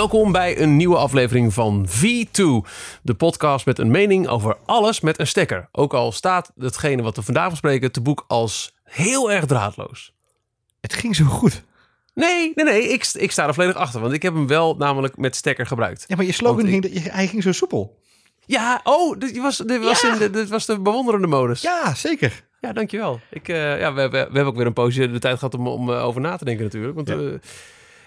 welkom bij een nieuwe aflevering van V2. De podcast met een mening over alles met een stekker. Ook al staat hetgene wat we vandaag bespreken te boek als heel erg draadloos. Het ging zo goed. Nee, nee, nee, ik, ik sta er volledig achter. Want ik heb hem wel namelijk met stekker gebruikt. Ja, maar je slogan Want ging, hij ging zo soepel. Ja, oh, dit was, dit was, Ja. in de, dit was de bewonderende modus. Ja, zeker. Ja, dankjewel. Ik, eh, ja, we, hebben, we hebben ook weer een poosje de tijd gehad om, om eh, over na te denken natuurlijk. Want Ja. eh,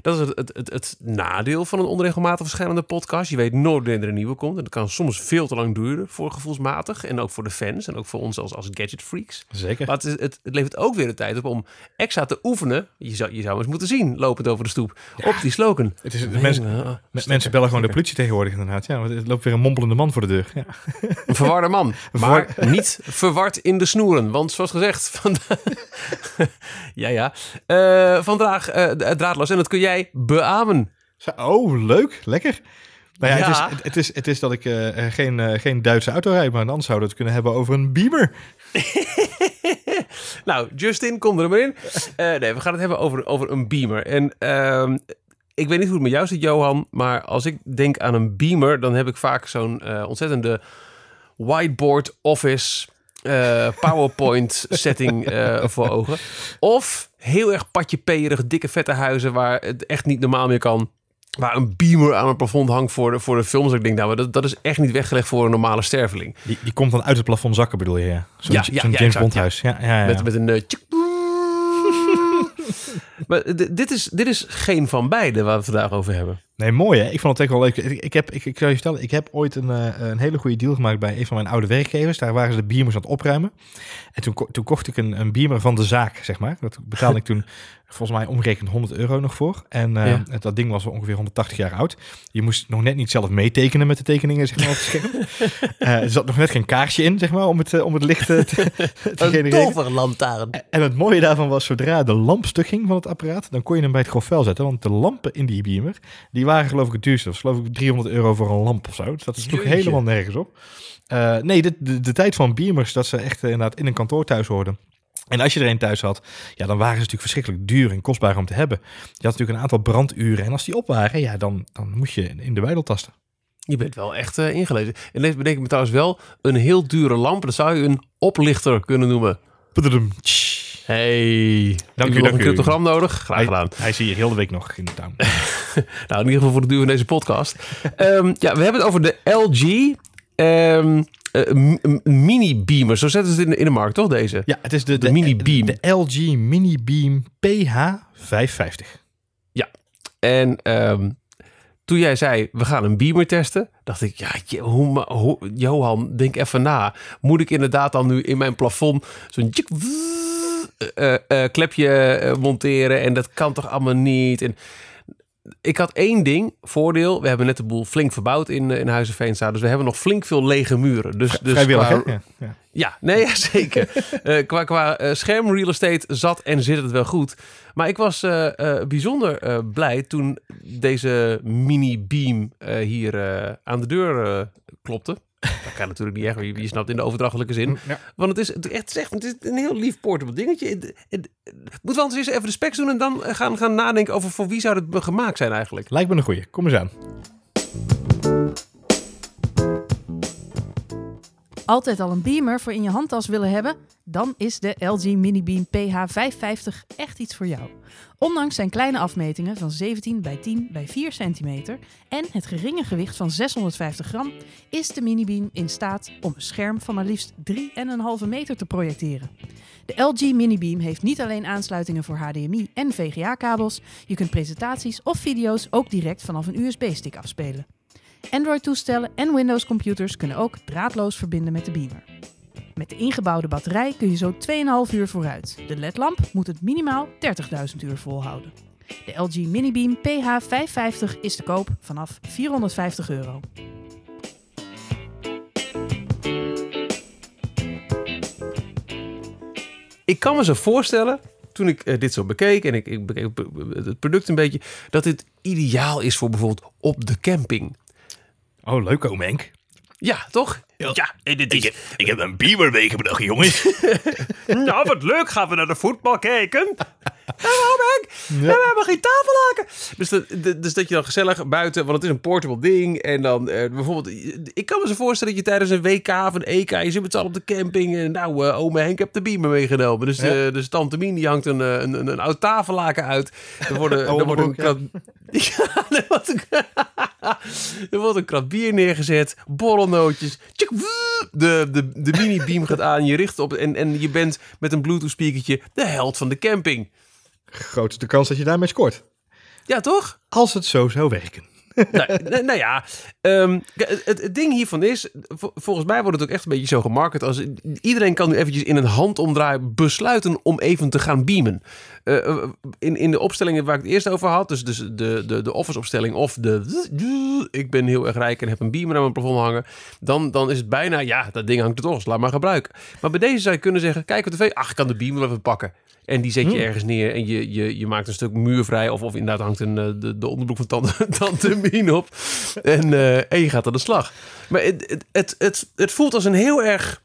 dat is het, het, het, het nadeel van een onregelmatig verschijnende podcast. Je weet nooit wanneer er een nieuwe komt. En dat kan soms veel te lang duren voor gevoelsmatig. En ook voor de fans en ook voor ons als, als gadget freaks. Zeker. Maar het, het, het levert ook weer de tijd op om extra te oefenen. Je zou, je zou eens moeten zien, lopend over de stoep, op die slogan. Het is, het, mensen, me- stekker, mensen bellen gewoon de politie tegenwoordig inderdaad. Ja, er loopt weer een mompelende man voor de deur. Ja. Een verwarde man. Maar niet verward in de snoeren. Want zoals gezegd, vandaag... ja, ja. Eh, vandaag eh, draadloos. En dat kun jij beamen. Oh, leuk. Lekker. Nou ja, Ja. Het, is, het, is, het is dat ik eh, eh, geen, eh, geen Duitse auto rijd, maar anders zouden we het kunnen hebben over een Beamer. nou, Justin, kom er maar in. Nee, we gaan het hebben over, over een beamer. En ehm, ik weet niet hoe het met jou zit, Johan. Maar als ik denk aan een beamer, dan heb ik vaak zo'n ontzettende whiteboard office PowerPoint setting voor ogen. Of heel erg patjeperig, dikke vette huizen waar het echt niet normaal meer kan. Waar een beamer aan het plafond hangt voor de, voor de films. Dat ik denk, nou, dat, dat is echt niet weggelegd voor een normale sterveling. Die, die komt dan uit het plafond zakken, bedoel je? Ja. Zo'n Ja, ja, James ja, Bond huis. Ja, ja, ja. Met, met een... eh. Maar dit is, dit is geen van beide waar we het vandaag over hebben. Nee, mooi hè. Ik vond het echt wel leuk. Ik, ik, heb, ik, ik zou je vertellen, ik heb ooit een, eh, een hele goede deal gemaakt bij een van mijn oude werkgevers. Daar waren ze de beamers aan het opruimen. En toen, toen kocht ik een, een beamer van de zaak, zeg maar. Dat betaalde ik toen volgens mij omgerekend 100 euro nog voor. En eh, Ja. dat ding was ongeveer 180 jaar oud. Je moest nog net niet zelf meetekenen met de tekeningen, zeg maar, op het scherm. Eh, er zat nog net geen kaarsje in, zeg maar, om het, eh, om het licht te, te genereren. lantaarn. En het mooie daarvan was, zodra de lamp stuk ging van het apparaat, dan kon je hem bij het grof vuil zetten. Want de lampen in die beamer, die waren geloof ik het duurste. Dat was geloof ik 300 euro voor een lamp of zo. Dus dat sloeg helemaal nergens op. Nee, de, de, de tijd van beamers, dat ze echt inderdaad in een kantoor thuis hoorden. En als je er een thuis had, ja, dan waren ze natuurlijk verschrikkelijk duur en kostbaar om te hebben. Je had natuurlijk een aantal branduren. En als die op waren, ja, dan, dan moest je in de buidel tasten. Je bent wel echt eh, ingelezen. En deze bedenk ik me trouwens wel een heel dure lamp. Dat zou je een oplichter kunnen noemen. Hey, Dank ik u, heb nog dank een u. cryptogram nodig. Graag Hij, gedaan. hij is hier heel de week nog in de tuin. Nou, in ieder geval voor de duur van deze podcast. Ehm, ja, we hebben het over de LG ehm, eh, m- m- Mini Beamer. Zo zetten ze het in de, in de markt, toch deze? Ja, het is de, De Mini Beam. De LG Mini Beam PH550. En ehm, toen jij zei, we gaan een beamer testen, dacht ik, ja, je- hoe, hoe, Johan, denk even na. Moet ik inderdaad dan nu in mijn plafond zo'n eh, eh, klepje eh, monteren? En dat kan toch allemaal niet? En ik had één ding, voordeel. We hebben net de boel flink verbouwd in, eh, in Huizen Veenstra. Dus we hebben nog flink veel lege muren. Dus, dus Vrijwillig, qua-? Ja, ja. ja, nee, ja, zeker. Eh, qua qua eh, schermreal estate zat en zit het wel goed. Maar ik was bijzonder blij toen deze mini beam eh, hier aan de deur klopte. Dat kan natuurlijk niet echt, maar je, snapt in de overdrachtelijke zin. Ja. Want het is, het, echt, het is echt het is een heel lief portable dingetje. Het, het, het- moet wel eens eens even de specs doen en dan gaan, gaan nadenken over voor wie zou het gemaakt zijn eigenlijk. Lijkt me een goeie. Kom eens aan. Altijd al een beamer voor in je handtas willen hebben? Dan is de LG Minibeam PH550 echt iets voor jou. Ondanks zijn kleine afmetingen van 17 bij 10 bij 4 centimeter en het geringe gewicht van 650 gram, is de Minibeam in staat om een scherm van maar liefst 3,5 meter te projecteren. De LG Minibeam heeft niet alleen aansluitingen voor HDMI en VGA-kabels, je kunt presentaties of video's ook direct vanaf een USB-stick afspelen. Android-toestellen en Windows-computers kunnen ook draadloos verbinden met de beamer. Met de ingebouwde batterij kun je zo 2,5 uur vooruit. De LED-lamp moet het minimaal 30.000 uur volhouden. De LG Minibeam PH550 is te koop vanaf 450 euro. Ik kan me zo voorstellen, toen ik eh, dit zo bekeek en ik, ik bekeek het product een beetje, dat dit ideaal is voor bijvoorbeeld op de camping. Oh, leuk oom Henk. Ja, toch? Ja, en dit is... ik heb een beamer meegebracht, jongens. Nou, wat leuk. Gaan we naar de voetbal kijken? Henk, Ja. we hebben geen tafellaken. Dus dat, dus dat je dan gezellig buiten, want het is een portable ding. En dan eh, bijvoorbeeld, ik kan me zo voorstellen dat je tijdens een WK of een EK, je zit met z'n allen op de camping. En nou, ome Henk heeft de beamer meegenomen. Dus, Ja. dus tante Mien die hangt een, eh, een, een, een oud tafellaken uit. Er, er wordt een ja. krat, ja, er wordt een, er wordt een krat bier neergezet, borrelnootjes. De, de, de mini-beam gaat aan, je richt op en, en je bent met een Bluetooth speakertje de held van de camping. Grootste kans dat je daarmee scoort. Ja, toch? Als het zo zou werken. Nou, nou, ja, ehm, het, ding hiervan is, vol- volgens mij wordt het ook echt een beetje zo gemarket als iedereen kan nu eventjes in een handomdraai besluiten om even te gaan beamen. Eh, eh, in, in de opstellingen waar ik het eerst over had, dus, dus de, de, de office opstelling of de ik ben heel erg rijk en heb een beamer aan mijn plafond hangen, dan, dan is het bijna, ja, dat ding hangt er toch, laat maar gebruiken. Maar bij deze zou je kunnen zeggen, kijk op tv, ach, ik kan de beamer even pakken. En die zet je Hmm. ergens neer en je, je, je maakt een stuk muur vrij. Of, of inderdaad hangt een, eh, de, de onderbroek van tante, tante Mien op. En, eh, en je gaat aan de slag. Maar het, het, het, het, voelt als een heel erg...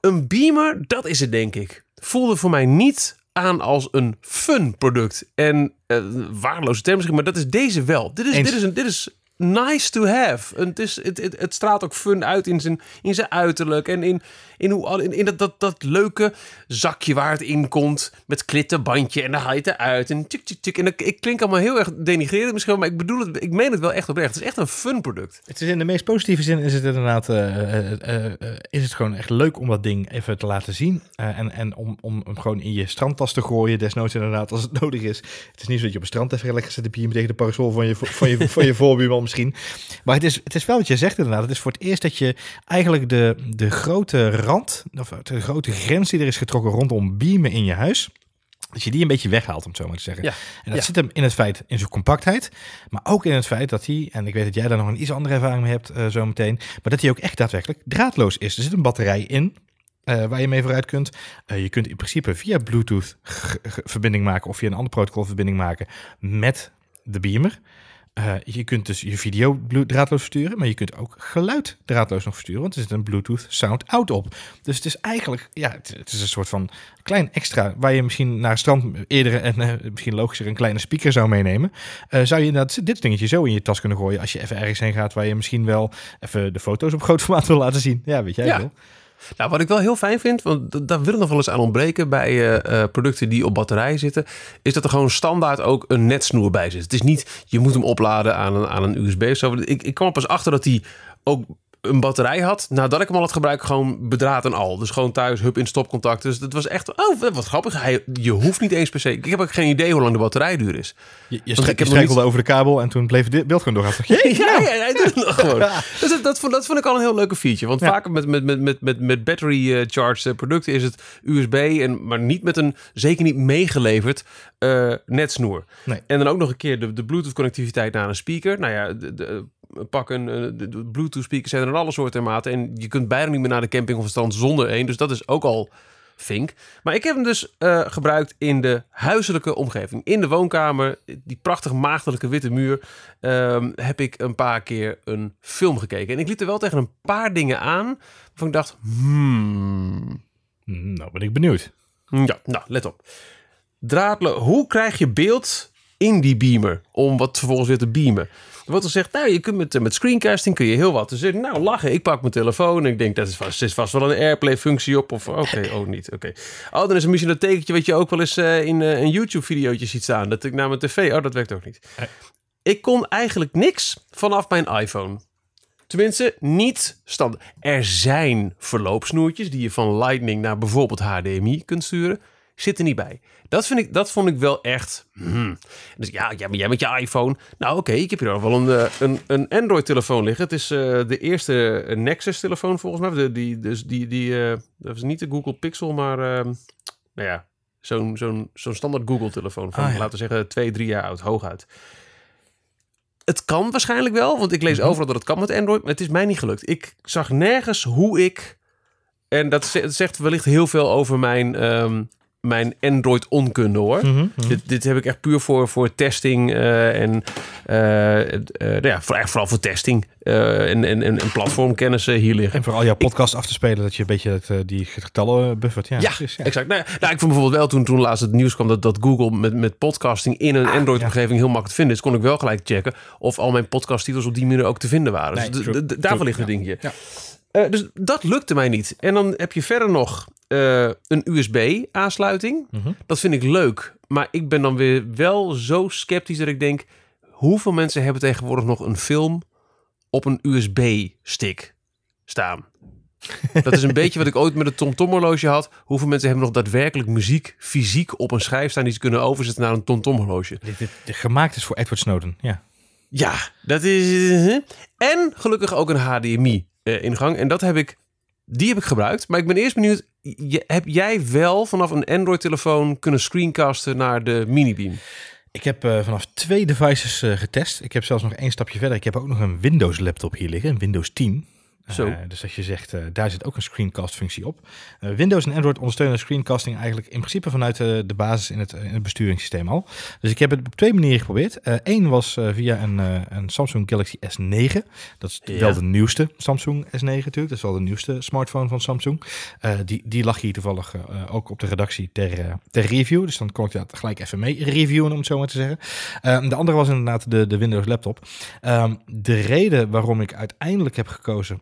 Een beamer, dat is het denk ik. Voelde voor mij niet aan als een fun product. En eh waardeloze term misschien, maar dat is deze wel. Dit is, Eens. dit is, een, dit is nice to have. En het, is, het, het, het straalt ook fun uit in zijn, in zijn uiterlijk. En in, in, hoe, in, in dat, dat, dat leuke zakje waar het in komt. Met klittenbandje. En dan haal je het eruit. En tjuk, tjuk, tjuk. En ik, ik klink allemaal heel erg denigrerend misschien. Maar ik bedoel het, ik meen het wel echt oprecht. Het is echt een fun product. Het is in de meest positieve zin is het inderdaad eh, eh, eh, is het gewoon echt leuk om dat ding even te laten zien. En en om, om hem gewoon in je strandtas te gooien, desnoods inderdaad als het nodig is. Het is niet zo dat je op een strand even lekker zit te beamen tegen de parasol van je, van je, van je voorbuurman misschien. Maar het is, het is wel wat je zegt inderdaad. Het is voor het eerst dat je eigenlijk de, de grote rand, of de grote grens die er is getrokken rondom beamen in je huis. Dat je die een beetje weghaalt, om het zo maar te zeggen. Ja, En dat ja. zit hem in het feit, in zijn compactheid. Maar ook in het feit dat hij, en ik weet dat jij daar nog een iets andere ervaring mee hebt eh, zo meteen. Maar dat hij ook echt daadwerkelijk draadloos is. Er zit een batterij in. eh, waar je mee vooruit kunt. Eh, je kunt in principe via Bluetooth verbinding maken of via een ander protocol verbinding maken met de beamer. Eh, je kunt dus je video draadloos versturen, maar je kunt ook geluid draadloos nog versturen, want er zit een Bluetooth sound out op. Dus het is eigenlijk, ja, het, het is een soort van klein extra, waar je misschien naar het strand eerder en eh, misschien logischer een kleine speaker zou meenemen. Eh, zou je inderdaad dit dingetje zo in je tas kunnen gooien als je even ergens heen gaat waar je misschien wel even de foto's op groot formaat wil laten zien. Ja, weet jij Ja. Nou, wat ik wel heel fijn vind, want daar wil nog wel eens aan ontbreken bij eh, eh, producten die op batterijen zitten, is dat er gewoon standaard ook een netsnoer bij zit. Het is niet, je moet hem opladen aan een, aan een USB of zo. Ik, ik kwam pas achter dat hij ook een batterij had, nadat ik hem al had gebruikt, gewoon bedraad en al. Dus gewoon thuis, hup in stopcontact. Dus dat was echt, oh, wat grappig. Hij, je hoeft niet eens per se, ik heb ook geen idee hoe lang de batterijduur is. Je, je, je niet- over de kabel en toen bleef het beeld gewoon doorgaan. Ja, ja, ja, hij doet het nog gewoon. Dus dat, dat, vond, dat vond ik al een heel leuke feature. Want Ja. vaak met, met, met, met, met, met battery eh, charged eh, producten is het USB, en, maar niet met een, zeker niet meegeleverd eh, netsnoer. Nee. En dan ook nog een keer de, de Bluetooth connectiviteit naar een speaker. Nou ja, de, de, pak een eh, de, Bluetooth speakers zijn er in alle soorten en maten. En je kunt bijna niet meer naar de camping of het strand zonder één. Dus dat is ook al vink. Maar ik heb hem dus eh, gebruikt in de huiselijke omgeving. In de woonkamer, die prachtige maagdelijke witte muur, ehm, heb ik een paar keer een film gekeken. En ik liep er wel tegen een paar dingen aan waarvan ik dacht, hmm, Nou ben ik benieuwd. ja, nou, let op. Draadlo hoe krijg je beeld in die beamer om wat vervolgens weer te beamen? Er wordt gezegd, nou, je kunt met, met screencasting kun je heel wat. Dus ik, nou, lachen. Ik pak mijn telefoon en ik denk, dat is vast, is vast wel een Airplay-functie op. Of, oké, oh, niet, oké. Oh, dan is er misschien dat tekentje wat je ook wel eens eh, in eh, een YouTube-videootje ziet staan. Dat ik naar mijn tv, oh, dat werkt ook niet. Ik kon eigenlijk niks vanaf mijn iPhone. Tenminste, niet standaard. Er zijn verloopsnoertjes die je van Lightning naar bijvoorbeeld HDMI kunt sturen. Zit er niet bij. Dat, vind ik, dat vond ik wel echt. hmm. Dus ja, jij met je iPhone. Nou, oké, ik heb hier al wel een, eh, een, een Android-telefoon liggen. Het is eh, de eerste eh, Nexus-telefoon volgens mij. De, die, dus die, die, dat is niet de Google Pixel, maar nou ja, zo'n zo'n zo'n standaard Google-telefoon van, Ah, ja. laten we zeggen, twee, drie jaar oud, hooguit. Het kan waarschijnlijk wel, want ik lees Mhm. overal dat het kan met Android, maar het is mij niet gelukt. Ik zag nergens hoe ik, en dat zegt wellicht heel veel over mijn, ehm, mijn Android onkunde hoor. Mhm, mhm. Dit, dit heb ik echt puur voor, voor testing eh, en eh, eh, nou ja, voor, vooral voor testing en, en, en, en platformkennis hier liggen. En voor al jouw podcast af te spelen, dat je een beetje het, die getallen buffert. Ja, Ja, precies, ja. exact. Nou, nou, ik vond bijvoorbeeld wel toen, toen laatst het nieuws kwam dat, dat Google met, met podcasting in een Ah, Android-omgeving heel makkelijk te vinden is, kon ik wel gelijk checken of al mijn podcasttitels op die manier ook te vinden waren. Nee, dus true, daarvoor ligt het dingetje. Dus dat lukte mij niet. En dan heb je verder nog eh, een USB-aansluiting. Mhm. Dat vind ik leuk. Maar ik ben dan weer wel zo sceptisch dat ik denk... hoeveel mensen hebben tegenwoordig nog een film op een USB-stick staan? Dat is een beetje wat ik ooit met het TomTom horloge had. Hoeveel mensen hebben nog daadwerkelijk muziek fysiek op een schijf staan... die ze kunnen overzetten naar een TomTom horloge? Dit, dit, dit gemaakt is voor Edward Snowden. Ja. Ja, dat is... eh, En gelukkig ook een HDMI-ingang. en dat heb ik... Die heb ik gebruikt. Maar ik ben eerst benieuwd... je- heb jij wel vanaf een Android-telefoon kunnen screencasten naar de Minibeam? Ik heb eh, vanaf twee devices eh, getest. Ik heb zelfs nog één stapje verder. Ik heb ook nog een Windows laptop hier liggen, een Windows 10. Zo. Eh, dus als je zegt, eh, daar zit ook een screencast functie op. Eh, Windows en Android ondersteunen screencasting eigenlijk in principe vanuit de basis in het, in het besturingssysteem al. Dus ik heb het op twee manieren geprobeerd. Eén was via een, een Samsung Galaxy S9. Dat is Ja. wel de nieuwste Samsung S9 natuurlijk. Dat is wel de nieuwste smartphone van Samsung. Die, die lag hier toevallig ook op de redactie ter, ter review. Dus dan kon ik dat gelijk even mee reviewen, om het zo maar te zeggen. De andere was inderdaad de, de Windows laptop. Ehm, de reden waarom ik uiteindelijk heb gekozen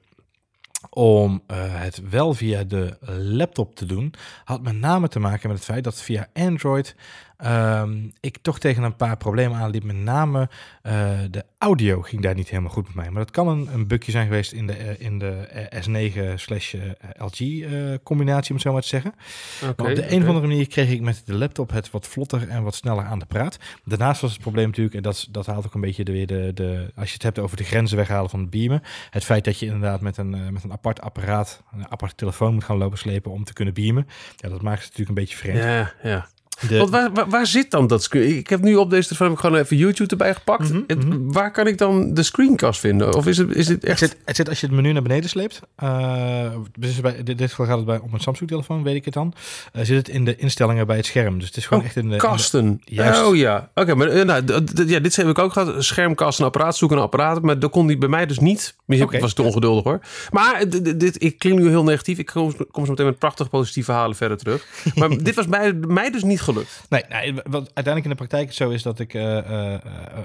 om eh, het wel via de laptop te doen, had met name te maken met het feit dat via Android ehm, ik toch tegen een paar problemen aanliep. Met name eh, de audio ging daar niet helemaal goed met mij. Maar dat kan een, een bugje zijn geweest in de, eh, in de eh, S9 slash LG combinatie, om het zo maar te zeggen. Maar op de een of andere manier kreeg ik met de laptop het wat vlotter en wat sneller aan de praat. Daarnaast was het probleem natuurlijk, en dat, dat haalt ook een beetje de, weer de, de, als je het hebt over de grenzen weghalen van het beamen. Het feit dat je inderdaad met een, met een apart apparaat, een aparte telefoon moet gaan lopen slepen om te kunnen beamen. Ja, dat maakt het natuurlijk een beetje vreemd. Ja, ja. De- Want waar, waar, waar zit dan dat screen? Ik heb nu op deze telefoon heb ik gewoon even YouTube erbij gepakt. Mhm, Het- mhm. Waar kan ik dan de screencast vinden? Of is het, is het Het echt... zit, het zit als je het menu naar beneden sleept. eh, dus bij, in dit geval gaat het bij, op een Samsung-telefoon, weet ik het dan. eh, zit het in de instellingen bij het scherm. Dus het is gewoon Oh, echt in de... in de- Kasten. Juist. Oh ja. Oké, maar eh, nou, ja, dit heb ik ook gehad. Schermkast en apparaat, zoeken een apparaat. Maar dat kon die bij mij dus niet. Misschien was ik te ongeduldig hoor. Maar dit, ik klink nu heel negatief. Ik kom, kom zo meteen met prachtig positieve verhalen verder terug. Maar dit was bij mij dus niet gelukt. Nee, wat uiteindelijk in de praktijk zo is dat ik eh, eh, eh,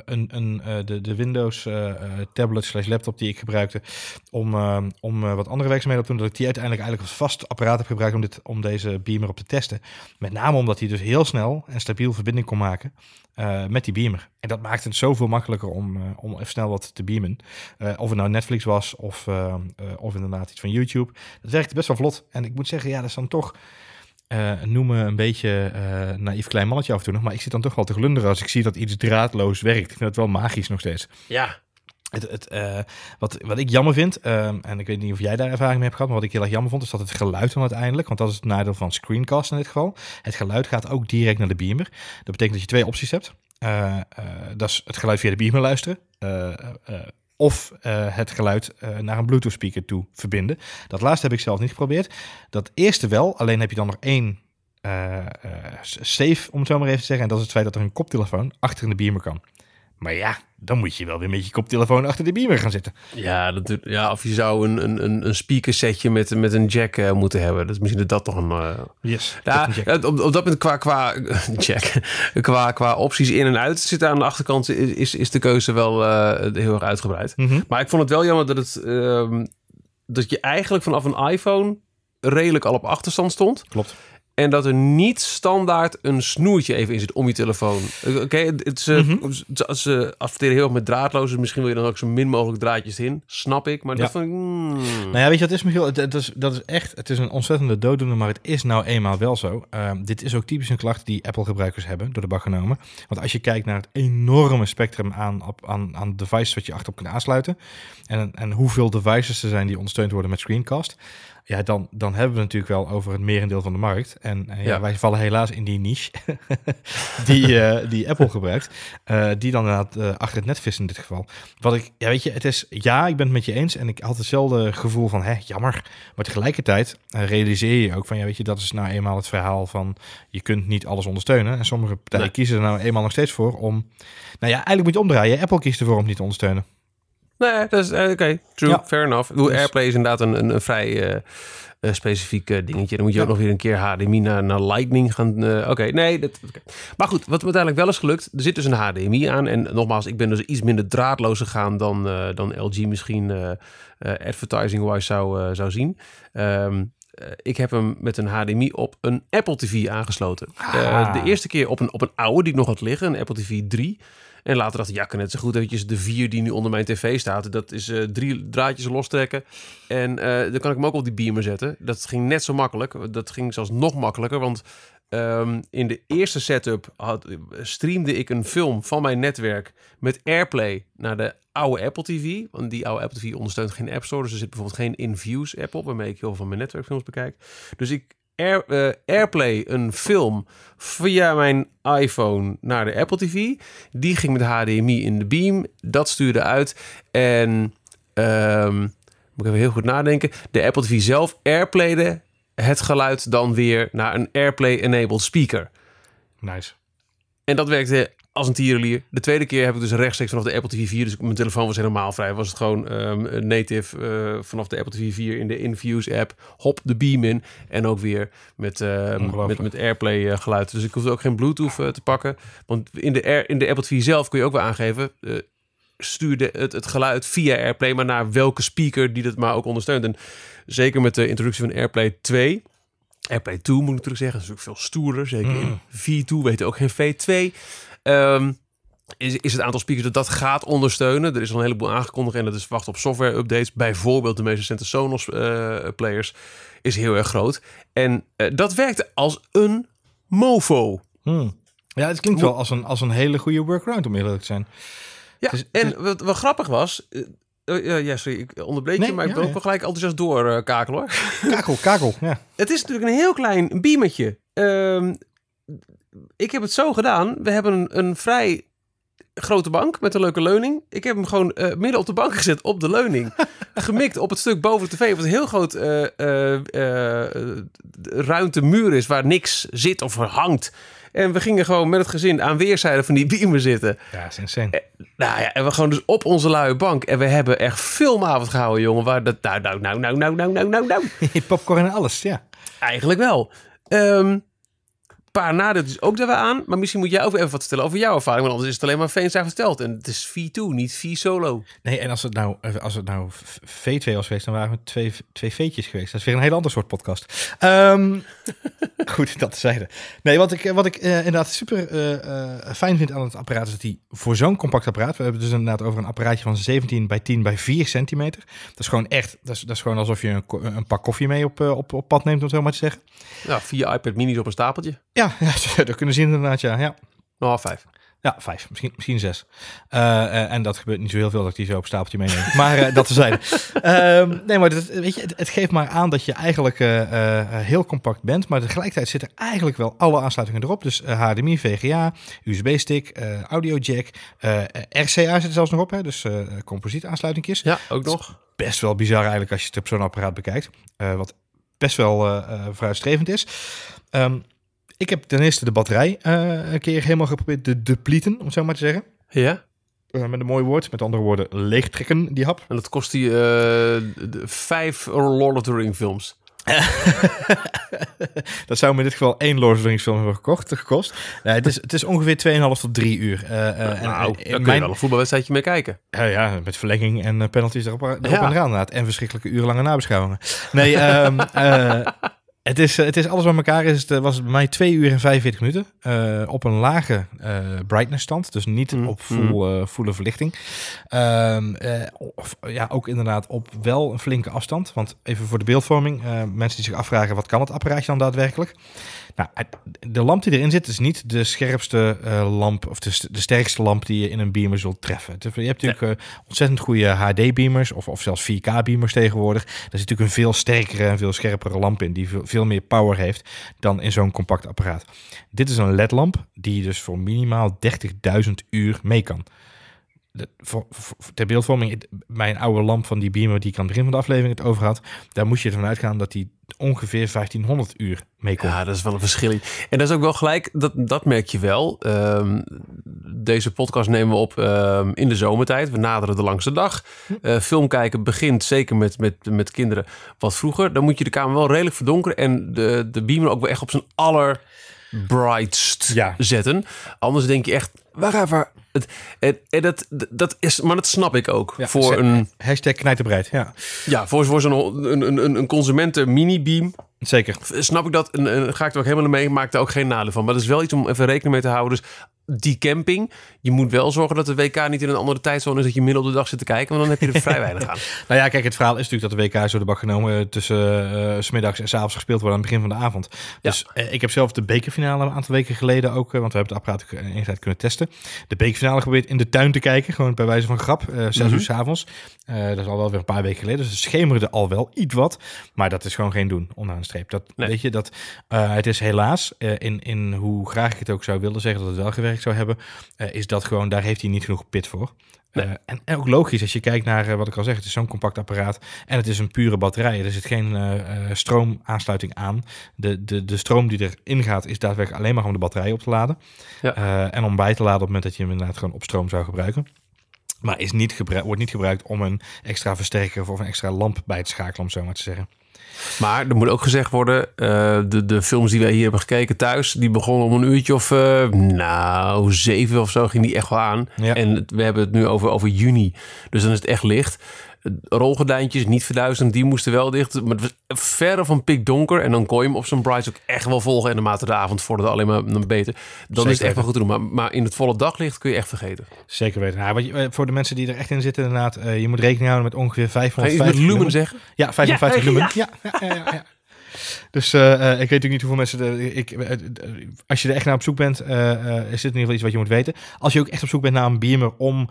een, een, de, de Windows tablet slash laptop die ik gebruikte om, om wat andere werkzaamheden op te doen, dat ik die uiteindelijk eigenlijk als vast apparaat heb gebruikt om, dit, om deze beamer op te testen. Met name omdat hij dus heel snel en stabiel verbinding kon maken met die beamer. En dat maakte het zoveel makkelijker om, om even snel wat te beamen. Of het nou Netflix was of, of inderdaad iets van YouTube. Dat werkte best wel vlot. En ik moet zeggen, ja, dat is dan toch eh noemen een beetje eh naïef klein mannetje af en toe nog. Maar ik zit dan toch wel te glunderen als ik zie dat iets draadloos werkt. Ik vind het wel magisch nog steeds. Ja. Het, het, eh, wat, wat ik jammer vind, ehm, en ik weet niet of jij daar ervaring mee hebt gehad, maar wat ik heel erg jammer vond, is dat het geluid dan uiteindelijk, want dat is het nadeel van screencast in dit geval. Het geluid gaat ook direct naar de beamer. Dat betekent dat je twee opties hebt. Dat is het geluid via de beamer luisteren. Of eh, het geluid eh, naar een Bluetooth speaker toe verbinden. Dat laatste heb ik zelf niet geprobeerd. Dat eerste wel, alleen heb je dan nog één eh, safe, om het zo maar even te zeggen. En dat is het feit dat er een koptelefoon achter in de beamer kan. Maar ja, dan moet je wel weer met je koptelefoon achter de beamer gaan zitten. Ja, dat, ja, of je zou een, een- een, een speakersetje met, met een jack eh, moeten hebben. Dat is misschien dat toch een... eh, Yes. Ja, op, op dat moment qua, qua, check, qua, qua opties in en uit zitten aan de achterkant is, is de keuze wel eh, heel erg uitgebreid. Mhm. Maar ik vond het wel jammer dat, het, ehm, dat je eigenlijk vanaf een iPhone redelijk al op achterstand stond. Klopt. En dat er niet standaard een snoertje even in zit om je telefoon. Eh, Oké, het- het ze, Mhm. ze, ze adverteren heel erg met draadloos. Dus misschien wil je dan ook zo min mogelijk draadjes in. Snap ik. Maar dat Ja. vond ik... mm. Nou ja, weet je, wat is Michiel? Het, het is, dat is echt, het is een ontzettende dooddoener, maar het is nou eenmaal wel zo. Ehm, dit is ook typisch een klacht die Apple-gebruikers hebben, door de bak genomen. Want als je kijkt naar het enorme spectrum aan, op- aan, aan devices wat je achterop kunt aansluiten, en, en hoeveel devices er zijn die ondersteund worden met Screencast, ja, dan, dan hebben we natuurlijk wel over het merendeel van de markt. En eh, ja, Ja. wij vallen helaas in die niche die, eh, die Apple gebruikt. eh, die dan inderdaad achter het net vist in dit geval. Wat ik, ja, weet je, het is, ja, ik ben het met je eens. En ik had hetzelfde gevoel van, hè, jammer. Maar tegelijkertijd realiseer je ook van, ja, weet je, dat is nou eenmaal het verhaal van, je kunt niet alles ondersteunen. En sommige partijen Nee. kiezen er nou eenmaal nog steeds voor om, nou ja, eigenlijk moet je omdraaien. Apple kiest ervoor om het niet te ondersteunen. Nee, dat is eh, oké. True, Ja. fair enough. Dus- AirPlay is inderdaad een, een, een vrij eh, eh, specifiek dingetje. Dan moet je ook nog weer een keer HDMI naar, naar Lightning gaan. oké, nee. Dat. Maar goed, wat me uiteindelijk wel is gelukt. Er zit dus een HDMI aan. En nogmaals, ik ben dus iets minder draadloos gegaan dan, dan LG misschien advertising-wise zou, zou zien. Ehm, eh, ik heb hem met een HDMI op een Apple TV aangesloten. Ah. de eerste keer op een, op een oude die ik nog had liggen, een Apple TV 3. En later dacht ik, ja, net zo goed eventjes de vier die nu onder mijn tv staat. Dat is eh, drie draadjes lostrekken. En eh, dan kan ik hem ook op die beamer zetten. Dat ging net zo makkelijk. Dat ging zelfs nog makkelijker. Want ehm, in de eerste setup had, streamde ik een film van mijn netwerk met AirPlay naar de oude Apple TV. Want die oude Apple TV ondersteunt geen App Store. Dus er zit bijvoorbeeld geen InViews app op, waarmee ik heel veel van mijn netwerkfilms bekijk. Dus ik Air, eh, AirPlay een film via mijn iPhone naar de Apple TV. Die ging met HDMI in de beam. Dat stuurde uit. En ehm, moet ik even heel goed nadenken. De Apple TV zelf airplayde het geluid dan weer naar een AirPlay-enabled speaker. Nice. En dat werkte als een tierenlier. De tweede keer heb ik dus rechtstreeks vanaf de Apple TV 4. Dus mijn telefoon was helemaal vrij. Was het gewoon ehm, native eh, vanaf de Apple TV 4 in de Infuse app. Hop de beam in. En ook weer met, Ongelooflijk. met, met AirPlay eh, geluid. Dus ik hoefde ook geen Bluetooth eh, te pakken. Want in de, Air, in de Apple TV zelf kun je ook wel aangeven... stuurde het, het geluid via AirPlay... maar naar welke speaker die dat maar ook ondersteunt. En zeker met de introductie van AirPlay 2... AirPlay 2 moet ik natuurlijk zeggen. Dat is ook veel stoerder. Zeker in V2 weet ook geen V2. Ehm, is, is het aantal speakers dat dat gaat ondersteunen. Er is al een heleboel aangekondigd en dat is wachten op software updates. Bijvoorbeeld de meest recente Sonos eh, players is heel erg groot. En eh, dat werkte als een mofo. Hmm. Ja, het klinkt wel als een, als een hele goede workaround om eerlijk te zijn. Ja, is- en wat, wat grappig was... eh, eh, ja, sorry, ik onderbreek Nee, je, maar ik ja, wil ook wel gelijk enthousiast door kakelen hoor. Kakel, kakel. Ja. Het is natuurlijk een heel klein beamertje. Ehm, ik heb het zo gedaan. We hebben een, een vrij grote bank met een leuke leuning. Ik heb hem gewoon eh, midden op de bank gezet op de leuning. gemikt op het stuk boven de tv. Wat een heel groot eh, eh, ruimte muur is waar niks zit of hangt. En we gingen gewoon met het gezin aan weerszijden van die beamer zitten. ja, is insane. Nou ja, en we gewoon dus op onze luie bank. En we hebben echt filmavond gehouden, jongen. Waar dat, nou, nou, nou, nou, nou, nou, nou, nou, nou. Popcorn en alles, ja. Eigenlijk wel. Ehm paar nadeeltjes ook daar weer aan. Maar misschien moet jij ook even wat vertellen over jouw ervaring. Want anders is het alleen maar Veens verteld. En het is V2, niet V-solo. Nee, en als het nou, eh, als het nou v- V2 was geweest, dan waren we twee, twee V'tjes geweest. Dat is weer een heel ander soort podcast. Ehm, goed, dat zeiden. Nee, wat ik, eh, wat ik eh, inderdaad super fijn vind aan het apparaat is dat hij voor zo'n compact apparaat, we hebben dus inderdaad over een apparaatje van 17 bij 10 bij 4 centimeter. Dat is gewoon echt, dat is, dat is gewoon alsof je een, een pak koffie mee op, op, op pad neemt, om het zo maar te zeggen. Nou, vier iPad minis op een stapeltje. Ja, ja dat kunnen zien inderdaad, ja. ja. Nou, vijf. Ja, vijf, misschien, misschien zes. Eh, eh, en dat gebeurt niet zo heel veel dat ik die zo op stapeltje meeneem. maar eh, dat tezijde. Ehm nee, maar dat, weet je, het, het geeft maar aan dat je eigenlijk heel compact bent. Maar tegelijkertijd zitten eigenlijk wel alle aansluitingen erop. Dus HDMI, VGA, USB-stick, audio jack. eh, RCA zit er zelfs nog op, hè, dus eh composietaansluitingjes. Ja, ook nog. Best wel bizar eigenlijk als je het op zo'n apparaat bekijkt. Wat best wel vooruitstrevend is. Ehm, ik heb ten eerste de batterij eh, een keer helemaal geprobeerd te depleten, om het zo maar te zeggen. Ja. Eh, met een mooi woord. Met andere woorden, leegtrekken, die hap. En dat kost die eh, vijf Lord of the Ring films. dat zou me in dit geval één Lord of the Rings film hebben gekocht, gekost. Nee, het, is, het is ongeveer 2,5 tot 3 uur. En, nou, daar kun je wel een voetbalwedstrijdje mee kijken. Ja, ja, met verlenging en penalties erop, erop Ja. en eraan. En verschrikkelijke urenlange nabeschouwingen. Nee, ehm, eh, het, is, eh, het is alles bij elkaar. Is het, eh, was het bij mij 2 uur en 45 minuten. eh, op een lage eh, brightness stand. Dus niet Mm, op full, eh, volle verlichting. Ehm, eh, of, ja, ook inderdaad op wel een flinke afstand. Want even voor de beeldvorming. mensen die zich afvragen, wat kan het apparaatje dan daadwerkelijk? Nou, de lamp die erin zit is niet de scherpste eh, lamp of de, st- de sterkste lamp die je in een beamer zult treffen. Je hebt natuurlijk eh, ontzettend goede HD-beamers of, of zelfs 4K-beamers tegenwoordig. Daar zit natuurlijk een veel sterkere en veel scherpere lamp in die veel, veel meer power heeft dan in zo'n compact apparaat. Dit is een LED-lamp die dus voor minimaal 30.000 uur mee kan. Ter beeldvorming, mijn oude lamp van die beamer die ik aan het begin van de aflevering het over had, daar moest je ervan uitgaan dat die ongeveer 1500 uur mee kon. Ja, dat is wel een verschil. En dat is ook wel gelijk, dat, dat merk je wel. Ehm, deze podcast nemen we op ehm, in de zomertijd. We naderen de langste dag. Eh, film kijken begint zeker met, met, met kinderen wat vroeger. Dan moet je de kamer wel redelijk verdonkeren en de, de beamer ook wel echt op zijn aller brightst Ja. zetten. Anders denk je echt, waar even. Het, en, en dat, dat is, maar dat snap ik ook. Ja, voor een, Hashtag knijterbreid, ja. ja, voor, voor zo'n een, een, een consumenten mini beam Zeker. snap ik dat. En, en ga ik er ook helemaal mee. Maak er ook geen nadeel van. Maar dat is wel iets om even rekening mee te houden. Dus die camping. Je moet wel zorgen dat de WK niet in een andere tijdzone is. Dat je midden op de dag zit te kijken. Want dan heb je er vrij weinig aan. Nou ja, kijk, het verhaal is natuurlijk dat de WK zo de bak genomen eh, tussen s smiddags en s avonds gespeeld wordt aan het begin van de avond. Dus eh, ik heb zelf de bekerfinale een aantal weken geleden ook, want we hebben het apparaat ook een tijd kunnen testen. De bekerfinale geprobeerd in de tuin te kijken, gewoon bij wijze van grap, zes Mhm. uur s avonds. Eh, dat is al wel weer een paar weken geleden, dus het schemerde al wel iets wat, maar dat is gewoon geen doen onderaan de streep. Dat, Nee. Weet je, dat, het is helaas, in, in hoe graag ik het ook zou willen zeggen dat het wel gewerkt zou hebben, eh, is dat gewoon, daar heeft hij niet genoeg pit voor. Nee. Eh, en, en ook logisch, als je kijkt naar eh, wat ik al zeg, het is zo'n compact apparaat en het is een pure batterij. Er zit geen eh, stroomaansluiting aan. De, de, de stroom die erin gaat is daadwerkelijk alleen maar om de batterij op te laden. Ja. En om bij te laden op het moment dat je hem inderdaad gewoon op stroom zou gebruiken. Maar is niet wordt niet gebruikt om een extra versterker of een extra lamp bij te schakelen, om zo maar te zeggen. Maar er moet ook gezegd worden. eh, de, de films die wij hier hebben gekeken thuis. Die begonnen om een uurtje of. eh, nou, zeven of zo ging die echt wel aan. Ja. En we hebben het nu over, over juni. Dus dan is het echt licht. Rolgordijntjes, niet verduisterd, die moesten wel dicht. Maar het was verre van pikdonker. En dan kon je hem op zijn brights ook echt wel volgen. En naarmate de avond vorderde alleen maar beter. Dan is het echt wel goed te doen. Maar, maar in het volle daglicht kun je echt vergeten. Zeker weten. Nou, wat je, eh, voor de mensen die er echt in zitten, inderdaad, eh, je moet rekening houden met ongeveer Ga je iets 550 met lumen lumen. zeggen? Ja, 55 Ja, lumen. Ja, ja, ja, ja, ja. Dus eh, eh, ik weet natuurlijk niet hoeveel mensen... Er, ik, eh, als je er echt naar op zoek bent, is dit in ieder geval iets wat je moet weten. Als je ook echt op zoek bent naar een beamer om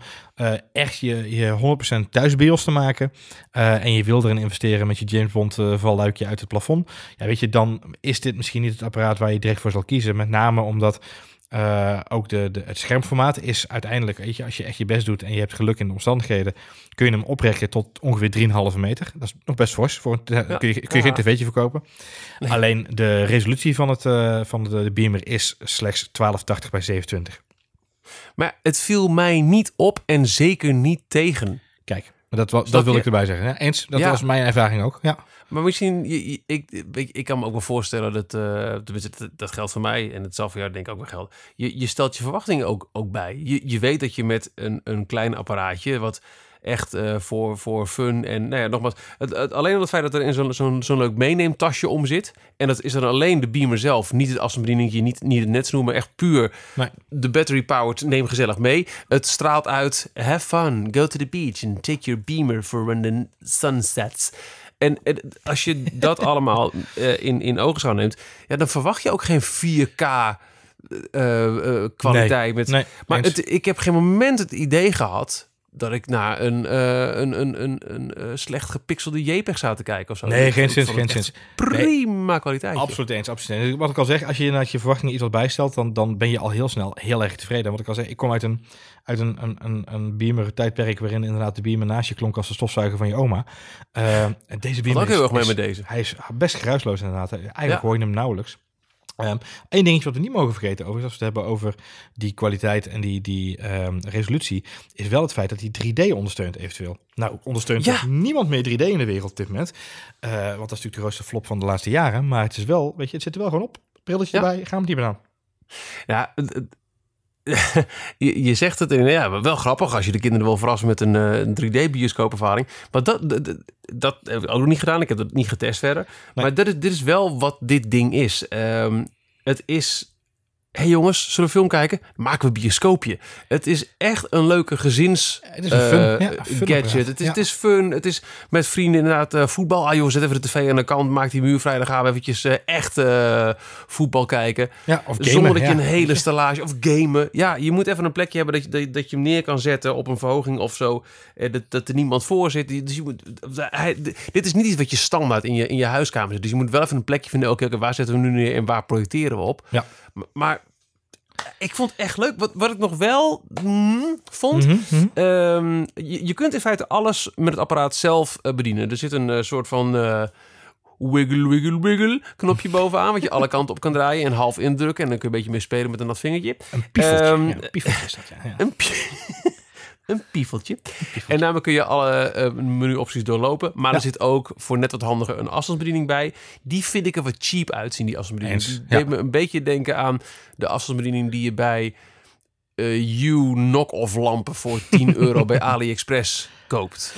echt je, je 100% thuis BIOS te maken... en je wil erin investeren met je James Bond valluikje uit het plafond... Ja, weet je, dan is dit misschien niet het apparaat waar je direct voor zal kiezen. Met name omdat... eh, ook de, de, het schermformaat is uiteindelijk, weet je, als je echt je best doet en je hebt geluk in de omstandigheden, kun je hem oprekken tot ongeveer 3,5 meter. Dat is nog best fors. Voor een, Ja. kun, je, kun je geen tv'tje verkopen. Nee. Alleen de resolutie van, het, eh, van de, de beamer is slechts 1280 bij 720. Maar het viel mij niet op en zeker niet tegen. Kijk, dat, dat wil ik erbij zeggen. Ja, eens, dat Ja. was mijn ervaring ook. Ja. Maar misschien, je- je- ik, ik, ik kan me ook wel voorstellen dat, eh, tenminste, dat, dat geldt voor mij en het zal voor jou denk ik ook wel gelden. Je, je stelt je verwachtingen ook, ook bij. Je, je weet dat je met een, een klein apparaatje, wat echt eh, voor, voor fun en, nou ja, nogmaals, het, het, alleen al het feit dat er in zo'n zo'n zo'n leuk meeneemtasje om zit. En dat is dan alleen de beamer zelf, niet het afstandsbedieningje, niet, niet het netsnoer, maar echt puur Nee. de battery powered, neem gezellig mee. Het straalt uit, have fun, go to the beach and take your beamer for when the sun sets. En, en als je dat allemaal eh, in, in ogenschouw neemt, ja, dan verwacht je ook geen 4K eh, kwaliteit. met, Nee, maar het, ik heb geen moment het idee gehad dat ik naar een, eh, een, een, een, een eh, slecht gepixelde JPEG zou te kijken of zo. nee, geen zin, geen zin. Prima kwaliteit. Absoluut eens, absoluut eens. Wat ik al zeg, als je inderdaad je verwachtingen iets wat bijstelt, dan, dan ben je al heel snel heel erg tevreden. Wat ik al zeg, ik kom uit een, uit een, een, een, een beamer tijdperk waarin inderdaad de beamer naast je klonk als de stofzuiger van je oma. Eh, en deze Wat beamer ook heel is- erg mee is- met deze. Hij is best geruisloos inderdaad. Eigenlijk Ja. hoor je hem nauwelijks. Eén dingetje wat we niet mogen vergeten, overigens, als we het hebben over die kwaliteit en die, die ehm, resolutie, is wel het feit dat hij 3D ondersteunt eventueel. Nou, ondersteunt Ja. toch niemand meer 3D in de wereld op dit moment. Eh, want dat is natuurlijk de grootste flop van de laatste jaren. Maar het is wel, weet je, het zit er wel gewoon op. Brilletje Ja. erbij, gaan we die aan. Ja, je, je zegt het en ja, wel grappig als je de kinderen wil verrassen met een, eh, een 3D-bioscoopervaring. Maar dat, dat, dat- dat heb ik ook nog niet gedaan. Ik heb dat niet getest verder. Maar dit is, dit is wel wat dit ding is. Ehm, het is hey jongens, zullen we een film kijken? Maken we een bioscoopje. Het is echt een leuke gezins Het is een fun, eh, ja, fun gadget. Het is, Ja. het is fun. Het is met vrienden inderdaad eh, voetbal. Ah joh, zet even de tv aan de kant. Maak die muur vrij. Dan gaan we eventjes eh, echt voetbal kijken. Ja, of gamen, Zonder dat je een hele stellage of gamen. Ja, je moet even een plekje hebben dat je, dat, dat je hem neer kan zetten op een verhoging of zo. Dat, dat er niemand voor zit. Dus je moet, hij, dit is niet iets wat je standaard in je, in je huiskamer zit. Dus je moet wel even een plekje vinden. Oké, oké, waar zetten we nu neer en waar projecteren we op? Ja. Maar ik vond het echt leuk. Wat, wat ik nog wel mm, vond. Mhm, mhm. Ehm, je, je kunt in feite alles met het apparaat zelf eh, bedienen. Er zit een eh, soort van eh, wiggle, wiggle, wiggle knopje bovenaan... wat je alle kanten op kan draaien en half indrukken. En dan kun je een beetje mee spelen met een nat vingertje. Een piefeltje. Ehm, ja, een piefeltje is dat, ja. ja. Een, pie- een piefeltje. En daarmee kun je alle eh, menuopties doorlopen. Maar Ja. er zit ook voor net wat handiger een afstandsbediening bij. Die vind ik er wat cheap uitzien, die afstandsbediening. Eens, ja. deed me een beetje denken aan de afstandsbediening die je bij eh U knock-off lampen voor 10 euro bij AliExpress koopt.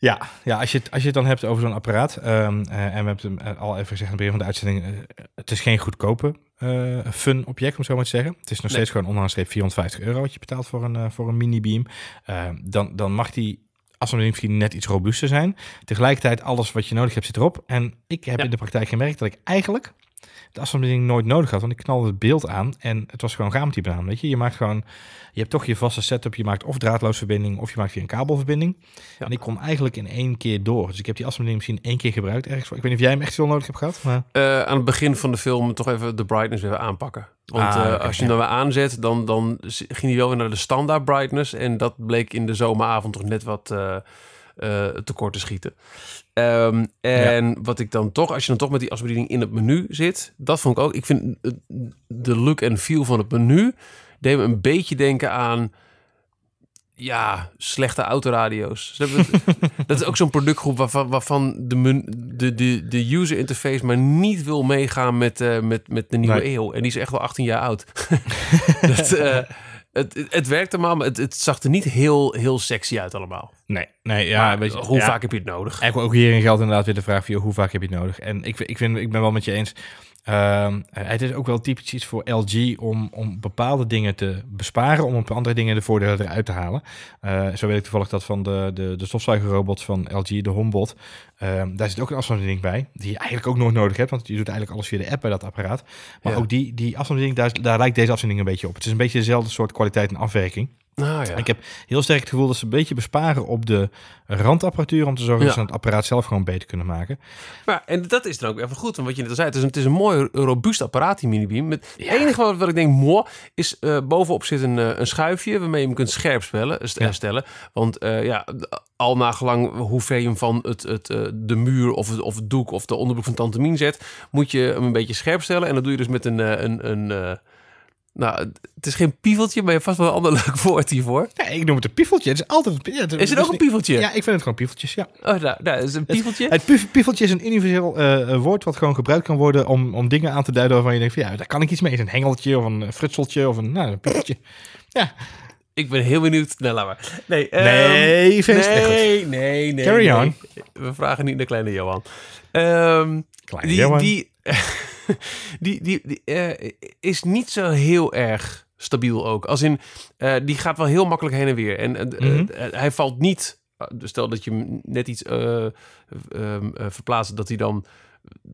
Ja, ja als, je het, als je het dan hebt over zo'n apparaat, ehm, eh, en we hebben het hem al even gezegd in het begin van de uitzending, eh, het is geen goedkope eh, fun object, om zo maar te zeggen. Het is nog Nee. steeds gewoon onderaan de streep 450 euro wat je betaalt voor een, eh, voor een mini-beam. Eh, dan, dan mag die afstandsbediening misschien net iets robuuster zijn. Tegelijkertijd, alles wat je nodig hebt zit erop. En ik heb Ja. in de praktijk gemerkt dat ik eigenlijk de afstandsbediening nooit nodig had, want ik knalde het beeld aan en het was gewoon gaamtype aan, weet je. Je maakt gewoon, je hebt toch je vaste setup, je maakt of draadloos verbinding of je maakt via een kabelverbinding. Ja. En ik kon eigenlijk in één keer door. Dus ik heb die afstandsbediening misschien één keer gebruikt ergens voor. Ik weet niet of jij hem echt veel nodig hebt gehad, maar... Eh, aan het begin van de film toch even de brightness weer aanpakken. Want Ah, eh, als je hem dan weer aanzet, dan, dan ging hij wel weer naar de standaard brightness. En dat bleek in de zomeravond toch net wat eh eh, tekort te schieten. Ehm, en wat ik dan toch, als je dan toch met die afstandsbediening in het menu zit, dat vond ik ook. Ik vind de look en feel van het menu deed me een beetje denken aan. Ja, slechte autoradio's. Dat is ook zo'n productgroep waarvan, waarvan de, de, de, de user interface maar niet wil meegaan met, eh, met, met de nieuwe Nee. eeuw. En die is echt wel 18 jaar oud. dat, eh, het, het, werkte maar, maar het, het zag er niet heel, heel sexy uit allemaal. Nee, nee, ja, Maar weet je, hoe ja. vaak heb je het nodig? Eigenlijk ook hierin geldt inderdaad weer de vraag van, hoe vaak heb je het nodig? En ik, ik, vind, ik ben wel met je eens. Ehm, het is ook wel typisch iets voor LG om, om bepaalde dingen te besparen, om op andere dingen de voordelen eruit te halen. Eh, zo weet ik toevallig dat van de, de, de stofzuigerrobot van LG, de HomeBot. Ehm, daar zit ook een afstandsbediening bij, die je eigenlijk ook nooit nodig hebt, want je doet eigenlijk alles via de app bij dat apparaat. Maar Ja. ook die, die afstandsbediening, daar, daar lijkt deze afstandsbediening een beetje op. Het is een beetje dezelfde soort kwaliteit en afwerking. Nou ja. Ik heb heel sterk het gevoel dat ze een beetje besparen op de randapparatuur om te zorgen dat ze het apparaat zelf gewoon beter kunnen maken. Maar, en dat is dan ook even goed. Want wat je net al zei, het is een, het is een mooi robuust apparaat, die minibeam. Met, Het enige wat, wat ik denk, mooi, is eh, bovenop zit een, eh, een schuifje waarmee je hem kunt scherp spellen, Ja. stellen. Want eh, ja, al nagelang hoe ver je hem van het, het, eh, de muur of het, of het doek of de onderbroek van Tante Mien zet, moet je hem een beetje scherp stellen. En dat doe je dus met een... eh, een, een eh, nou, het is geen pieveltje, maar je hebt vast wel een ander leuk woord hiervoor. Ja, ik noem het een piefeltje. Het is altijd een, ja, Is het ook een pieveltje? Ja, ik vind het gewoon piefeltjes, ja. Oh, nou, nou, het is een pieveltje. Het pief- piefeltje is een universeel eh, eh, woord wat gewoon gebruikt kan worden om, om dingen aan te duiden waarvan je denkt van ja, daar kan ik iets mee. Is een hengeltje of een frutseltje of een, nou, een piefeltje. Ja. Ik ben heel benieuwd. Nou, laat maar. Nee, ehm, Nee, nee, nee, nee. Carry nee. on. We vragen niet naar kleine Johan. Ehm, Kleine die, Johan. die, die, die, die, eh, is niet zo heel erg stabiel ook. Als in, eh, die gaat wel heel makkelijk heen en weer. En eh, Mhm. hij valt niet... eh, Stel dat je hem net iets eh, ehm, eh, verplaatst, dat hij dan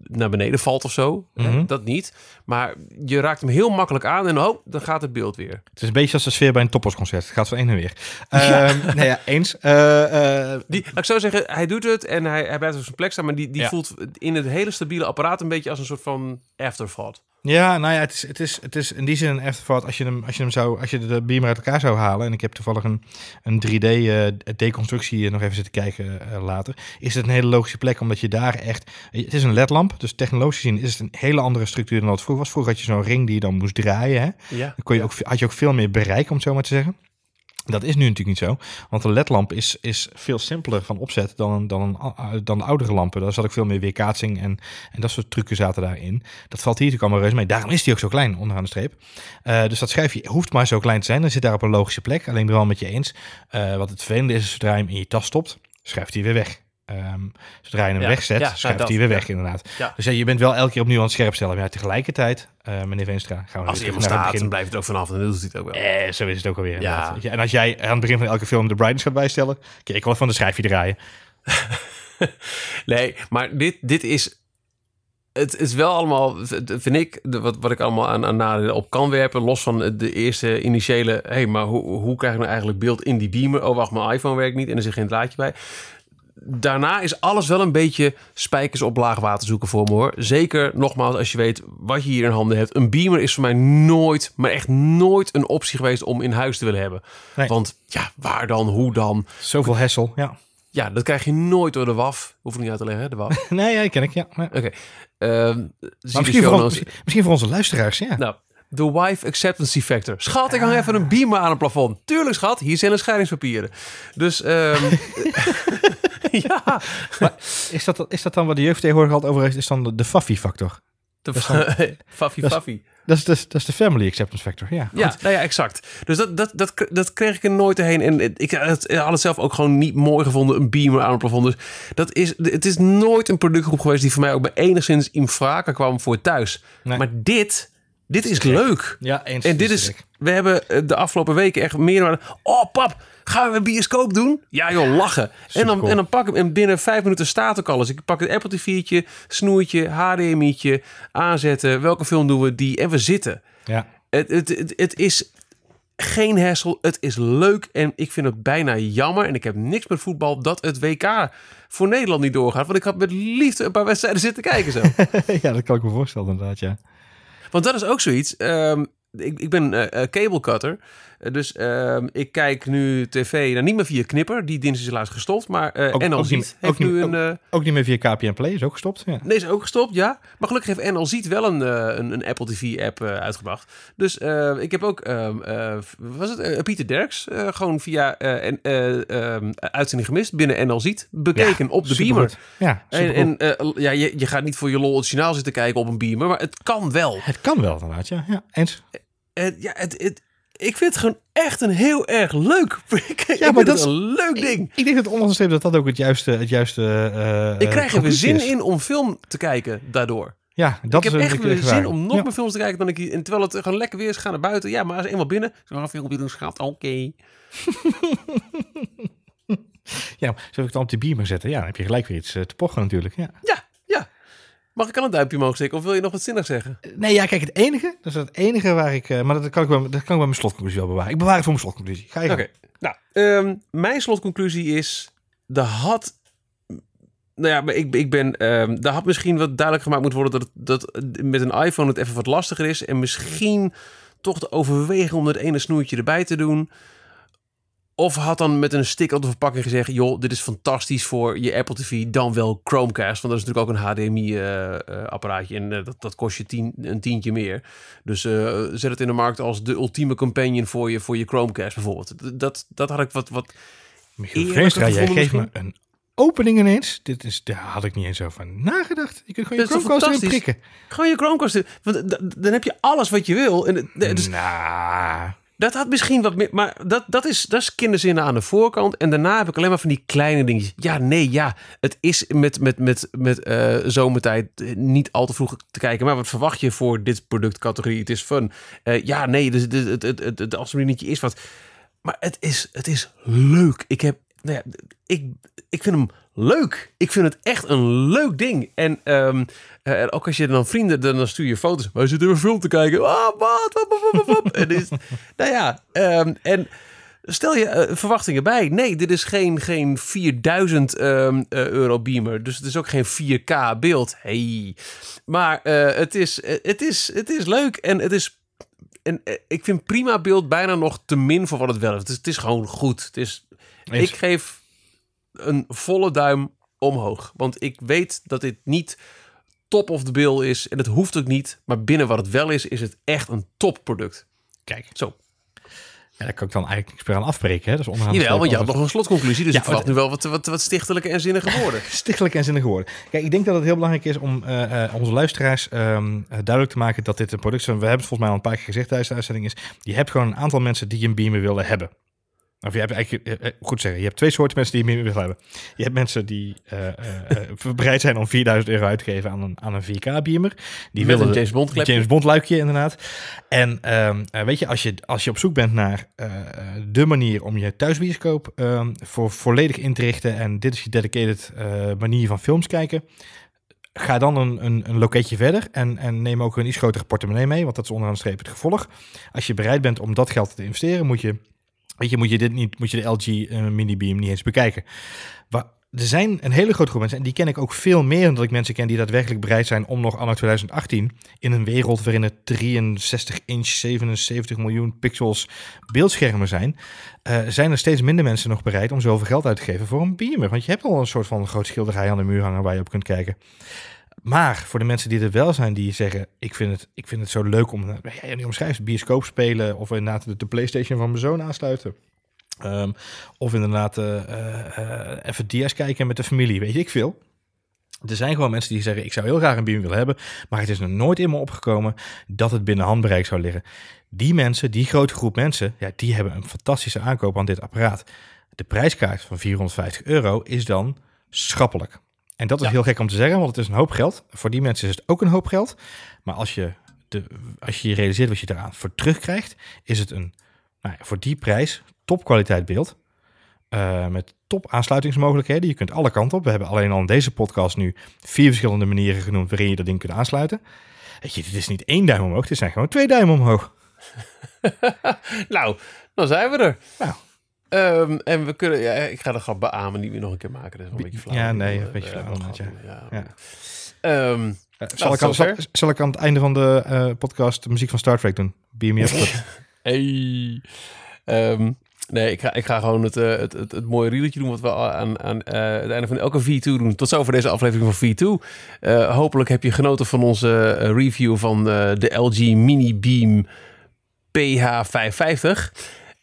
naar beneden valt of zo. Mhm. Dat niet. Maar je raakt hem heel makkelijk aan en oh, dan gaat het beeld weer. Het is een beetje als de sfeer bij een toppersconcert. Het gaat van een en weer. Ehm nou ja, eens. Eh, eh, Die, ik zo zeggen, hij doet het en hij, hij blijft op zijn plek staan, maar die, die Ja. voelt in het hele stabiele apparaat een beetje als een soort van afterthought. Ja, nou ja, het is, het is, het is in die zin een afterthought als je hem, als je hem zou, als je de beamer uit elkaar zou halen. En ik heb toevallig een, een 3D-deconstructie nog even zitten kijken eh, later. Is het een hele logische plek, omdat je daar echt, het is een ledlamp, dus technologisch gezien is het een hele andere structuur dan wat vroeger was. Vroeger had je zo'n ring die je dan moest draaien. Hè? Ja. Dan kon je ook, had je ook veel meer bereik, om het zo maar te zeggen. Dat is nu natuurlijk niet zo, want een ledlamp is, is veel simpeler van opzet dan, dan, dan de oudere lampen. Daar zat ook veel meer weerkaatsing en, en dat soort trucken zaten daarin. Dat valt hier natuurlijk allemaal reuze mee. Daarom is die ook zo klein onderaan de streep. Eh, dus dat schijfje hoeft maar zo klein te zijn. Dan zit daar op een logische plek. Alleen ben ik wel met je eens. Eh, wat het vervelende is, zodra je hem in je tas stopt, schuift hij weer weg. Ehm, zodra je hem Ja, wegzet, ja, schuift hij weer weg inderdaad. Dus ja, je bent wel elke keer opnieuw aan het scherp stellen. Maar tegelijkertijd, eh, meneer Veenstra, gaan we Als weer terug naar het staat, dan begin. blijft het ook vanaf. En dan doet hij het ook wel. Eh, zo is het ook alweer. Inderdaad. En als jij aan het begin van elke film de brightness gaat bijstellen, kijk ik wel van de schijfje draaien. Nee, maar dit, dit is... Het is wel allemaal, vind ik, wat, wat ik allemaal aan, aan nadelen op kan werpen. Los van de eerste initiële... Hé, hey, maar hoe, hoe krijg ik nou eigenlijk beeld in die beamer? Oh, wacht, mijn iPhone werkt niet en er zit geen draadje bij. Daarna is alles wel een beetje spijkers op laag water zoeken voor me, hoor. Zeker, nogmaals, als je weet wat je hier in handen hebt. Een beamer is voor mij nooit, maar echt nooit een optie geweest om in huis te willen hebben. Nee. Want ja, waar dan, hoe dan? Zoveel hessel, ja. Ja, dat krijg je nooit door de WAF. Hoef ik niet uit te leggen, hè, de WAF. Nee, ja, ken ik, ja. ja. Oké. Ehm, misschien voor, ons, misschien, voor onze luisteraars, ja. Nou, de wife acceptance factor. Schat, ik hang even een beamer aan het plafond. Tuurlijk, schat. Hier zijn de scheidingspapieren. Dus, ehm ja. Is, dat, is dat dan wat de jeugd tegenwoordig altijd over heeft? Is dan de, de Faffy-factor? De dan- Faffy dat is- Faffy. Dat is, de, dat is de family acceptance factor, ja. Ja, nou ja, exact. Dus dat, dat, dat, dat kreeg ik er nooit heen. En ik had het, had het zelf ook gewoon niet mooi gevonden, een beamer aan het plafond. Dus dat is, het is nooit een productgroep geweest die voor mij ook bij enigszins in vragen kwam voor thuis. Nee. Maar dit, dit is leuk. Ja, eens. En dit is, we hebben eh, de afgelopen weken echt meer. Oh, pap, gaan we een bioscoop doen? Ja, joh, lachen. En dan, en dan pak ik hem en binnen vijf minuten staat ook alles. Ik pak het Apple TV'tje, snoertje, HDMI'tje, aanzetten. Welke film doen we die? En we zitten. Ja. Het, het, het, het is geen hassle. Het is leuk. En ik vind het bijna jammer. En ik heb niks met voetbal dat het WK voor Nederland niet doorgaat. Want ik had met liefde een paar wedstrijden zitten kijken zo. ja, dat kan ik me voorstellen inderdaad, ja. Want dat is ook zoiets. Ehm, ik, ik ben eh, cable cutter. Eh, dus ehm, ik kijk nu tv, nou niet meer via Knipper. Die dienst is helaas gestopt. Maar eh Ook- NL ook Ziet niet- heeft ook niet- nu ook- een... eh, Ook niet meer via KPN Play, is ook gestopt. Ja. Nee, is ook gestopt, ja. Maar gelukkig heeft NL Ziet wel een, eh, een, een Apple TV-app eh, uitgebracht. Dus eh, ik heb ook, ehm, eh, was het eh, Pieter Derks, eh, gewoon via eh, en, eh, ehm, uitzending gemist binnen NL Ziet, bekeken op de beamer. Ja, En, en eh, ja, je, je gaat niet voor je lol het journaal zitten kijken op een beamer, maar het kan wel. Het kan wel inderdaad, ja. ja eens. Het, ja, het, het, ik vind het gewoon echt een heel erg leuk. Ik, ik maar dat het een leuk ding. Ik denk dat onderstreept dat dat ook het juiste... Het juiste eh, Ik krijg er weer zin is. in om film te kijken daardoor. Ja, dat ik heb is echt weer zin waar. om nog ja. meer films te kijken dan ik hier. En terwijl het gewoon lekker weer is, gaan naar buiten. Ja, maar als eenmaal binnen, zo een filmpje doen, schat. Oké. Ja, zou ik het dan op de beamer zetten? Ja, dan heb je gelijk weer iets eh, te pochen natuurlijk. Ja. Ja, ja. Mag ik al een duimpje omhoog steken? Of wil je nog wat zinnigs zeggen? Nee, ja, kijk, het enige, dat is het enige waar ik, eh, maar dat kan ik wel, dat kan ik bij mijn slotconclusie wel bewaren. Ik bewaar het voor mijn slotconclusie. Ga je Oké. Nou, ehm, mijn slotconclusie is... De had... Nou ja, maar ik, ik ben... ehm daar had misschien wat duidelijk gemaakt moeten worden... Dat, dat met een iPhone het even wat lastiger is. En misschien toch te overwegen om het ene snoertje erbij te doen. Of had dan met een stick op de verpakking gezegd... joh, dit is fantastisch voor je Apple TV, dan wel Chromecast. Want dat is natuurlijk ook een HDMI-apparaatje. en eh, dat, dat kost je tien, een tientje meer. Dus eh, zet het in de markt als de ultieme companion voor je, voor je Chromecast bijvoorbeeld. Dat, dat had ik wat... wat Michiel Veenstra, jij geeft me een opening ineens. Dit is, daar had ik niet eens over nagedacht. Je kunt gewoon je Chromecast erin prikken. gewoon je Chromecast... Want d- dan heb je alles wat je wil. En dus Nou, dat had misschien wat meer... Maar dat, dat, is, dat is kinderzinnen aan de voorkant. En daarna heb ik alleen maar van die kleine dingetjes. Ja, nee, ja. Het is met, met, met, met eh, zomertijd eh, niet al te vroeg te kijken. Maar wat verwacht je voor dit productcategorie? Het is fun. Eh, ja, nee, dus, het, het, het, het alsjeblieft is wat... Maar het is, het is leuk. Ik heb... Nou ik, ik vind hem leuk. Ik vind het echt een leuk ding. En ehm, eh, ook als je dan vrienden, dan, dan stuur je foto's. Wij zitten een film te kijken. Ah, wat, wat, wat. En is, nou ja, ehm, en stel je eh, verwachtingen bij. Nee, dit is geen, geen 4000 ehm, eh, euro beamer. Dus het is ook geen 4K beeld. Hey. Maar het, is, het, is, het is leuk en het is... En ik vind prima beeld bijna nog te min voor wat het wel. Het is, het is gewoon goed. Het is, Eens. ik geef een volle duim omhoog. Want ik weet dat dit niet top of the bill is. En het hoeft ook niet. Maar binnen wat het wel is, is het echt een topproduct. kijk. Zo. Ja, daar kan ik dan eigenlijk niks meer aan afbreken. Hè? Dat is onderaan de Jawel, want je had nog een slotconclusie. Dus Ja, ik verwacht nu wel wat, wat, wat stichtelijke en zinnige woorden. stichtelijk en zinnig geworden. Kijk, ik denk dat het heel belangrijk is om eh, eh, onze luisteraars ehm, eh, duidelijk te maken dat dit een product is. We hebben het volgens mij al een paar keer gezegd tijdens de uitzending is. Je hebt gewoon een aantal mensen die een beamer willen hebben. Of je hebt eigenlijk, eh, eh, goed zeggen, je hebt twee soorten mensen die je meer willen hebben. Je hebt mensen die eh, bereid zijn om 4000 euro uit te geven aan een, aan een 4K-beamer. Die Met willen een James Bond klepje. James Bond luikje inderdaad. En ehm, eh, weet je als, je, als je op zoek bent naar de manier om je thuisbioscoop ehm, voor volledig in te richten en dit is je dedicated manier van films kijken, ga dan een, een, een loketje verder en, en neem ook een iets grotere portemonnee mee, want dat is onderaan de streep het gevolg. Als je bereid bent om dat geld te investeren, moet je, weet je, moet je dit niet, moet je de LG eh, Mini Beam niet eens bekijken. Wa- er zijn een hele grote groep mensen, en die ken ik ook veel meer dan dat ik mensen ken die daadwerkelijk bereid zijn om nog anno 2018 in een wereld waarin het 63 inch, 77 miljoen pixels beeldschermen zijn, eh, zijn er steeds minder mensen nog bereid om zoveel geld uit te geven voor een beamer. Want je hebt al een soort van groot schilderij aan de muur hangen waar je op kunt kijken. Maar voor de mensen die er wel zijn, die zeggen: Ik vind het, ik vind het zo leuk om. eh, Ja, je omschrijft bioscoop spelen. Of inderdaad de, PlayStation van mijn zoon aansluiten. Ehm, of inderdaad eh, eh, even DS kijken met de familie. Weet ik veel. Er zijn gewoon mensen die zeggen: Ik zou heel graag een beamer willen hebben. Maar het is nog nooit in me opgekomen dat het binnen handbereik zou liggen. Die mensen, die grote groep mensen, ja, die hebben een fantastische aankoop aan dit apparaat. De prijskaart van 450 euro is dan schappelijk. En dat is Ja. heel gek om te zeggen, want het is een hoop geld. Voor die mensen is het ook een hoop geld. Maar als je, de, als je realiseert wat je eraan voor terugkrijgt, is het een, nou ja, voor die prijs, topkwaliteit beeld. eh, met top aansluitingsmogelijkheden. Je kunt alle kanten op. We hebben alleen al in deze podcast nu vier verschillende manieren genoemd waarin je dat ding kunt aansluiten. Weet je, dit is niet één duim omhoog, dit zijn gewoon twee duimen omhoog. Nou, dan zijn we er. Nou. Ehm, en we kunnen, ja, ik ga de grap beamen niet meer nog een keer maken. Dat is wel een beetje flauw. Ja, nee, een beetje eh, flauw inderdaad, grap ja. Ehm, Eh, zal, ik aan, zal, zal ik aan het einde van de eh, podcast de muziek van Star Trek doen? Beam me up. Hey. Nee, ik ga, ik ga gewoon het, het, het, het mooie rieltje doen wat we aan, aan het einde van elke V2 doen. Tot zover deze aflevering van V2. Eh, hopelijk heb je genoten van onze review van de LG Mini Beam PH550.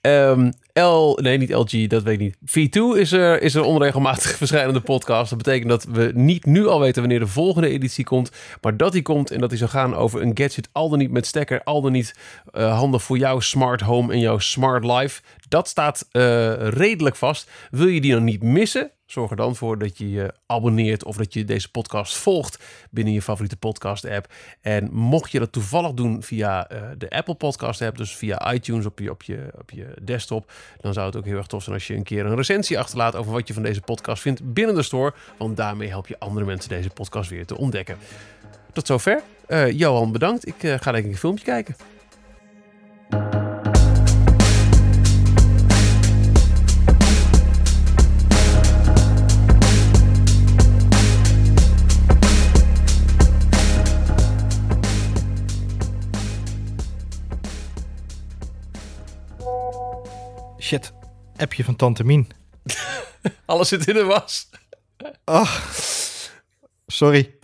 Ehm, L, nee, niet LG, dat weet ik niet. V2 is er, is er onregelmatig verschijnende podcast. Dat betekent dat we niet nu al weten wanneer de volgende editie komt, maar dat die komt en dat die zal gaan over een gadget, al dan niet met stekker, al dan niet eh, handig voor jouw smart home en jouw smart life. Dat staat eh, redelijk vast. Wil je die dan niet missen? Zorg er dan voor dat je je abonneert of dat je deze podcast volgt binnen je favoriete podcast app. En mocht je dat toevallig doen via eh, de Apple podcast app, dus via iTunes op je, op, je, op je desktop, dan zou het ook heel erg tof zijn als je een keer een recensie achterlaat over wat je van deze podcast vindt binnen de store. Want daarmee help je andere mensen deze podcast weer te ontdekken. Tot zover. Eh, Johan, bedankt. Ik eh, ga denk ik een filmpje kijken. Shit, appje van Tante Mien. Alles zit in de was. Sorry.